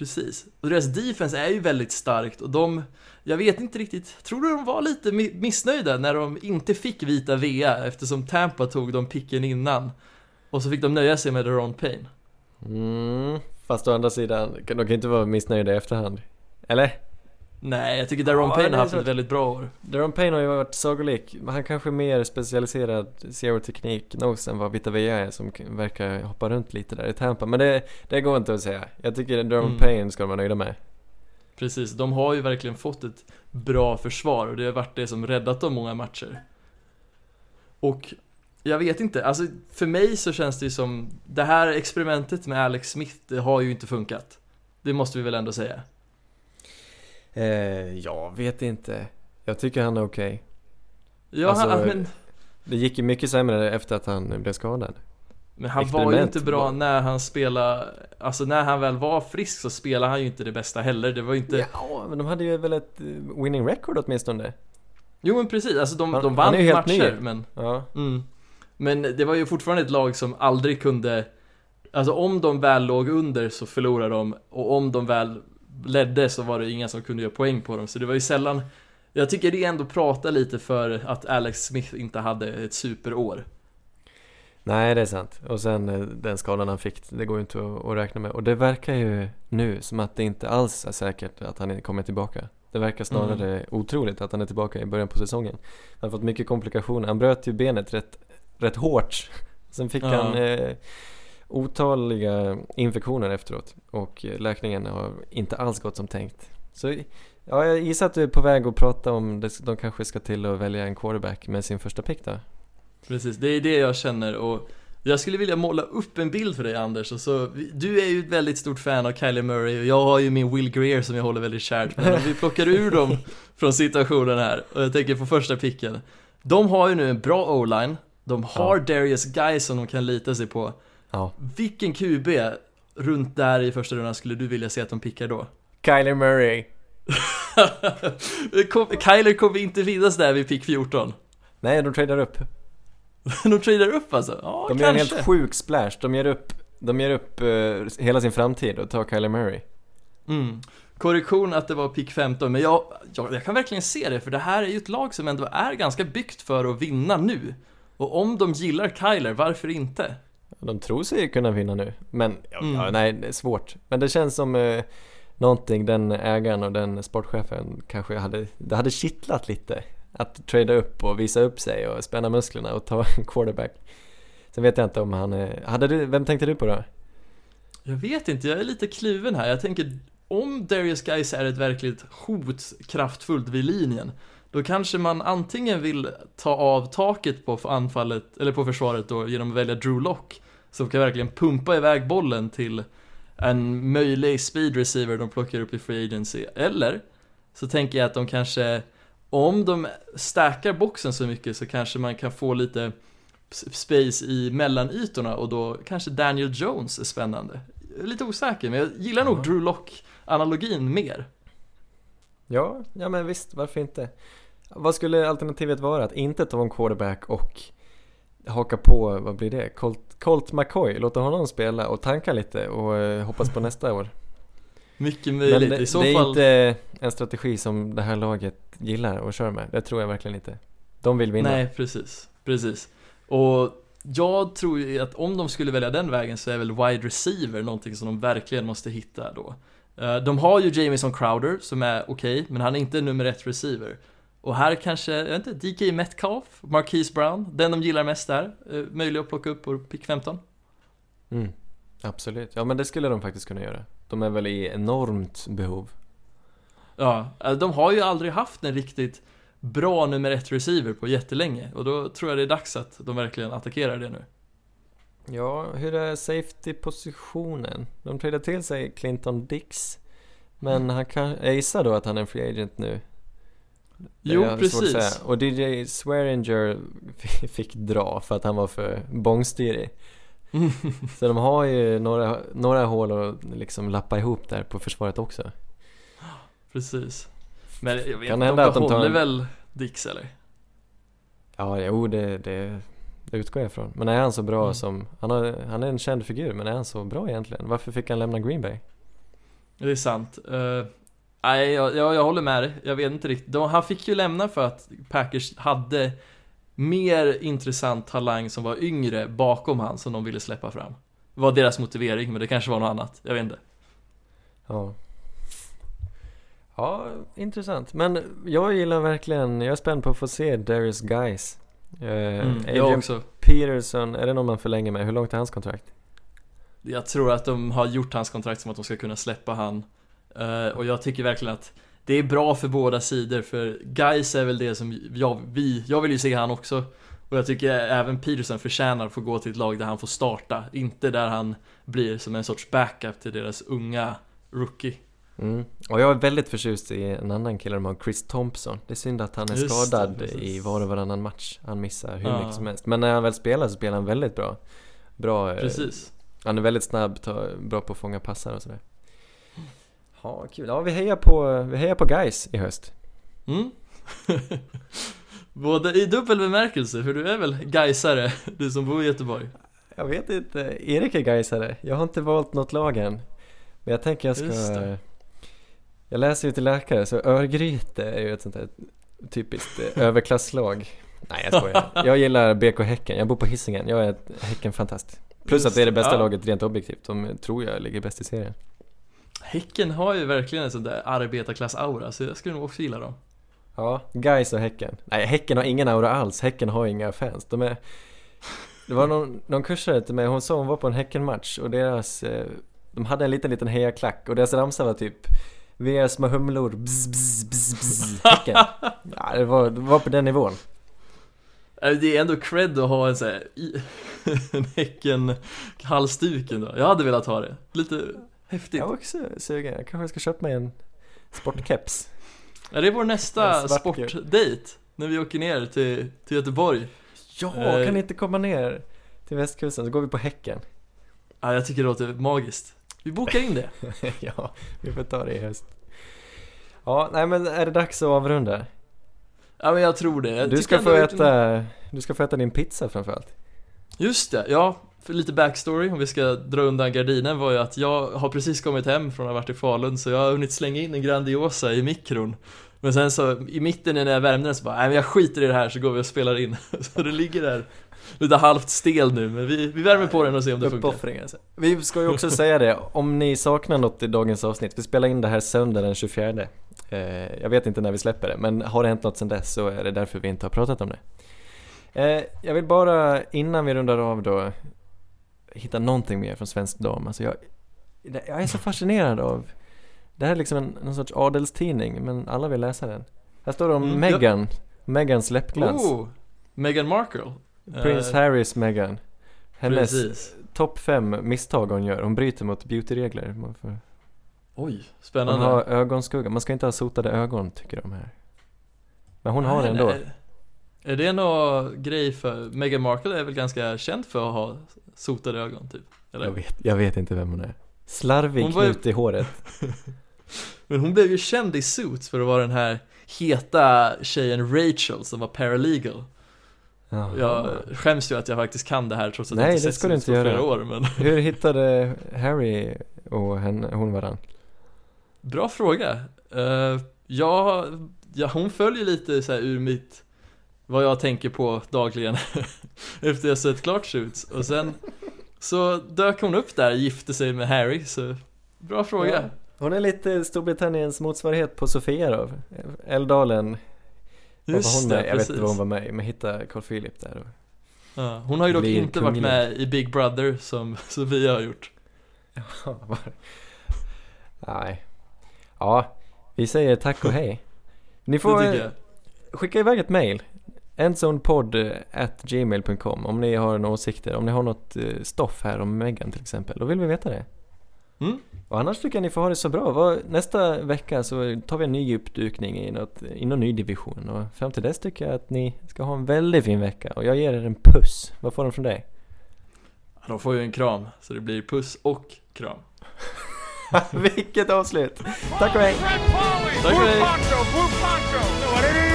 Precis. Och deras defense är ju väldigt starkt och de, jag vet inte riktigt, tror du de var lite missnöjda när de inte fick vita VA eftersom Tampa tog de picken innan? Och så fick de nöja sig med Ron Payne. Mm, fast å andra sidan, de kan inte vara missnöjda i efterhand. Eller? Nej, jag tycker Daron Ja, Payne har haft ett väldigt bra år. Daron Payne har ju varit sagolik, men han kanske är mer specialiserad zero teknik nose än vad Vita Vea är som verkar hoppa runt lite där i Tampa. Men det, det går inte att säga. Jag tycker Daron Mm. Payne ska de vara nöjda med. Precis, de har ju verkligen fått ett bra försvar och det har varit det som räddat dem många matcher. Och jag vet inte, alltså för mig så känns det ju som det här experimentet med Alex Smith, det har ju inte funkat. Det måste vi väl ändå säga. Eh, jag vet inte. Jag tycker han är okej. Ja, Alltså, han, men, Det gick ju mycket sämre efter att han blev skadad. men han var ju experiment inte bra när han spelade, alltså när han väl var frisk så spelade han ju inte det bästa heller. Det var ju inte, Ja, men de hade ju väl ett eh, winning record åtminstone. jo men precis, alltså de, Han- de vann matcher ny. men Ja. Mm. Men det var ju fortfarande ett lag som aldrig kunde Alltså om de väl låg under så förlorade de och om de väl ledde så var det ingen som kunde göra poäng på dem så det var ju sällan Jag tycker det ändå pratar lite för att Alex Smith inte hade ett superår Nej, det är sant. Och sen eh, den skadan han fick, det går ju inte att, att räkna med. Och det verkar ju nu som att det inte alls är säkert att han kommer tillbaka. Det verkar snarare Mm. otroligt att han är tillbaka i början på säsongen. Han har fått mycket komplikationer. Han bröt ju benet rätt, rätt hårt. Sen fick Ja. han, eh, otaliga infektioner efteråt. Och eh, läkningen har inte alls gått som tänkt. Så ja, jag gissar att du är på väg att prata om det, de kanske ska till att välja en quarterback med sin första pick då? Precis, det är det jag känner. Och jag skulle vilja måla upp en bild för dig Anders. Och så, du är ju ett väldigt stort fan av Kylie Murray. Och jag har ju min Will Greer som jag håller väldigt kärt men om vi plockar ur dem från situationen här. Och jag tänker på första picken. De har ju nu en bra o-line, de har Ja. Darius Guy som de kan lita sig på Ja. Vilken QB runt där i första rundan skulle du vilja se att de pickar då? Kyler Murray! Kyler kommer inte finnas där vid pick 14 Nej, de tradar upp. De tradar upp alltså? Ja, De gör en kanske helt sjuk splash. De ger upp, de ger upp eh, hela sin framtid och tar Kyler Murray. Mm. Korrektion att det var pick 15, men jag, jag, jag kan verkligen se det, för det här är ju ett lag som ändå är ganska byggt för att vinna nu. Och om de gillar Kyler, varför inte? De tror sig kunna vinna nu, men Mm. ja, nej, det är svårt. Men det känns som eh, någonting den ägaren och den sportchefen kanske hade, det hade kittlat lite. Att trada upp och visa upp sig och spänna musklerna och ta en quarterback. Sen vet jag inte om han är, hade du, vem tänkte du på då? Jag vet inte, jag är lite kluven här. Jag tänker, om Darius Guys är ett verkligt hot kraftfullt vid linjen, då kanske man antingen vill ta av taket på anfallet, eller på försvaret då, genom att välja Drew Lock, som kan verkligen pumpa iväg bollen till en möjlig speed receiver de plockar upp i free agency. Eller så tänker jag att de kanske, om de stackar boxen så mycket så kanske man kan få lite space i mellanytorna och då kanske Daniel Jones är spännande. Är lite osäker, men jag gillar nog Ja. Drew Lock-analogin mer. Ja, ja men visst, varför inte? Vad skulle alternativet vara? Att inte ta en quarterback och haka på, vad blir det? Colt, Colt McCoy, låta honom spela och tanka lite och eh, hoppas på nästa år. Mycket Men möjligt. det, I så det är fall... inte en strategi som det här laget gillar och kör med. Det tror jag verkligen inte. De vill vinna. Nej, precis. Precis. Och jag tror ju att om de skulle välja den vägen så är väl wide receiver någonting som de verkligen måste hitta då. Eh, De har ju Jamison Crowder som är okej, men han är inte nummer ett receiver. Och här kanske, jag vet inte, DK Metcalf, Marquise Brown, den de gillar mest där, eh, möjlig att plocka upp på pick 15. Mm, absolut. Ja men det skulle de faktiskt kunna göra. De är väl i enormt behov. Ja, eh, de har ju aldrig haft en riktigt bra nummer ett receiver på jättelänge och då tror jag det är dags att de verkligen attackerar det nu. Ja, hur är safety-positionen? De tradar till sig Clinton Dix. Men han kan, jag gissar då att han är en free agent nu. Jo, precis. Och DJ Swearinger fick dra för att han var för bångstyrig. Så de har ju några, några hål att liksom lappa ihop där på försvaret också. Precis. Men jag vet Kan inte, de behåller en- väl Dix eller? Ja, jo det, det, det utgår jag ifrån. Men är han så bra Mm. som, han, har, han är en känd figur, men är han så bra egentligen? Varför fick han lämna Green Bay? Det är sant. Uh, nej, jag, jag, jag håller med dig. Jag vet inte riktigt. De, han fick ju lämna för att Packers hade mer intressant talang som var yngre bakom han som de ville släppa fram. Det var deras motivering, men det kanske var något annat. Jag vet inte. Ja. Ja, intressant. Men jag gillar verkligen, jag är spänd på att få se Darius Guys. Uh, Mm, jag Adrian också. Peterson, är det någon man förlänger med? Hur långt är hans kontrakt? Jag tror att de har gjort hans kontrakt som att de ska kunna släppa han. Eh, och jag tycker verkligen att det är bra för båda sidor, för Guys är väl det som jag, vi, jag vill ju se han också. Och jag tycker även Peterson förtjänar att få gå till ett lag där han får starta, inte där han blir som en sorts backup till deras unga rookie. Mm. Och jag är väldigt förtjust i en annan kille de har, Chris Thompson. Det är synd att han är Just det, skadad precis. i var och varannan match. Han missar hur Ja. mycket som helst. Men när han väl spelar så spelar han väldigt bra. Bra, eh, Precis. han är väldigt snabb, tar, bra på att fånga passar och sådär. Ja, kul. Ja, vi hejar på, vi hejar på guys i höst. Mm. Både i dubbel bemärkelse, för du är väl Gaisare, du som bor i Göteborg? Jag vet inte, Erik är gaisare. Jag har inte valt något lag än. Men jag tänker jag Just ska... Jag läser ju till läkare så Örgryte är ju ett sånt där typiskt eh, överklasslag. Nej jag skojar. Jag gillar BK Häcken, jag bor på Hisingen. Jag är Häcken-fantast. Plus att det är det bästa Ja. laget rent objektivt. De tror jag ligger bäst i serien. Häcken har ju verkligen en sån där arbetarklass-aura, så jag skulle nog också gilla dem. Ja, Gais och Häcken. Nej, Häcken har ingen aura alls. Häcken har inga fans. De är... Det var någon, någon kursare till mig, hon sa hon var på en Häckenmatch och deras, eh, de hade en liten liten hejaklack och deras ramsa var typ Vi är små humlor, bzz, bzz, bzz, bzz, Häcken. Ja, det var, det var på den nivån. Äh, Det är ändå cred att ha en sån här, en Häcken halsduk ändå. Jag hade velat ha det. Lite häftigt. Jag var också sugen, jag kanske ska köpa mig en sportkeps. Är det vår nästa sportdate? När vi åker ner till, till Göteborg? Ja, Eh. kan ni inte komma ner till västkusten så går vi på Häcken. Ja, jag tycker det låter magiskt. Vi bokar in det. ja, vi får ta det i höst. Ja, nej men är det dags att avrunda? Ja, men jag tror det. Jag Du ska, få en- äta, du ska få äta din pizza framförallt. Just det, ja. För lite backstory, om vi ska dra undan gardinen, var ju att jag har precis kommit hem från att ha varit i Falun, så jag har hunnit slänga in en Grandiosa i mikron. Men sen så, i mitten när jag värmde den så bara, nej men jag skiter i det här så går vi och spelar in. Så det ligger där, lite halvt stel nu, men vi, vi värmer på den och ser om det funkar. Vi ska ju också säga det, om ni saknar något i dagens avsnitt, vi spelar in det här söndag den 24 eh, Jag vet inte när vi släpper det, men har det hänt något sen dess så är det därför vi inte har pratat om det eh, Jag vill bara, innan vi rundar av då, hitta någonting mer från Svensk Dam alltså jag, jag är så fascinerad av Det här är liksom en, någon sorts adelstidning, men alla vill läsa den Här står det om Mm, Meghan, Megans läppglans Oh! Meghan Markle. Prins Eh, Harrys Meghan Hennes Precis. topp fem misstag hon gör, hon bryter mot beautyregler får, Oj, spännande. har ögonskugga, man ska inte ha sotade ögon tycker de här Men hon har det Nej, ändå nej. Är det någon grej för, Meghan Markle är väl ganska känd för att ha sotade ögon typ? Eller? jag vet, jag vet inte vem hon är Slarvig Hon knut i håret Men hon blev ju känd i Suits för att vara den här heta tjejen Rachel som var paralegal. Jaha. Jag skäms ju att jag faktiskt kan det här trots att Nej, jag inte det sett Suits inte på flera år men Hur hittade Harry och henne, hon varann? Bra fråga. Uh, ja, ja, hon följer lite så här ur mitt, vad jag tänker på dagligen efter jag sett klart Suits och sen så dök hon upp där, gifte sig med Harry så bra fråga. Ja. Hon är lite Storbritanniens motsvarighet på Sofia då Älvdalen Just hon det? Jag vet precis. inte vad hon var med i, men hitta Carl Philip där och Ja, hon har ju dock inte varit med i Big Brother som Sofia har gjort. Ja, var det? Nej. Ja, vi säger tack och hej. Ni får skicka iväg ett mail. Endzonepod at gmail.com om ni har några åsikter, om ni har något eh, stoff här om Megan till exempel. Då vill vi veta det. Mm. Och annars tycker jag ni får ha det så bra. Nästa vecka så tar vi en ny djupdykning i, något, i någon ny division. Och fram till dess tycker jag att ni ska ha en väldigt fin vecka. Och jag ger er en puss. Vad får de från dig? De får ju en kram, så det blir puss och kram. Vilket avslut! Tack och hej! Tack blue för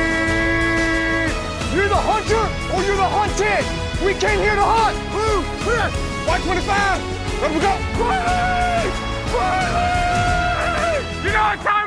You're the hunter or you're the hunted. We came here to hunt. Blue, clear. White 25. Let we go. Quietly! Quietly! You know what time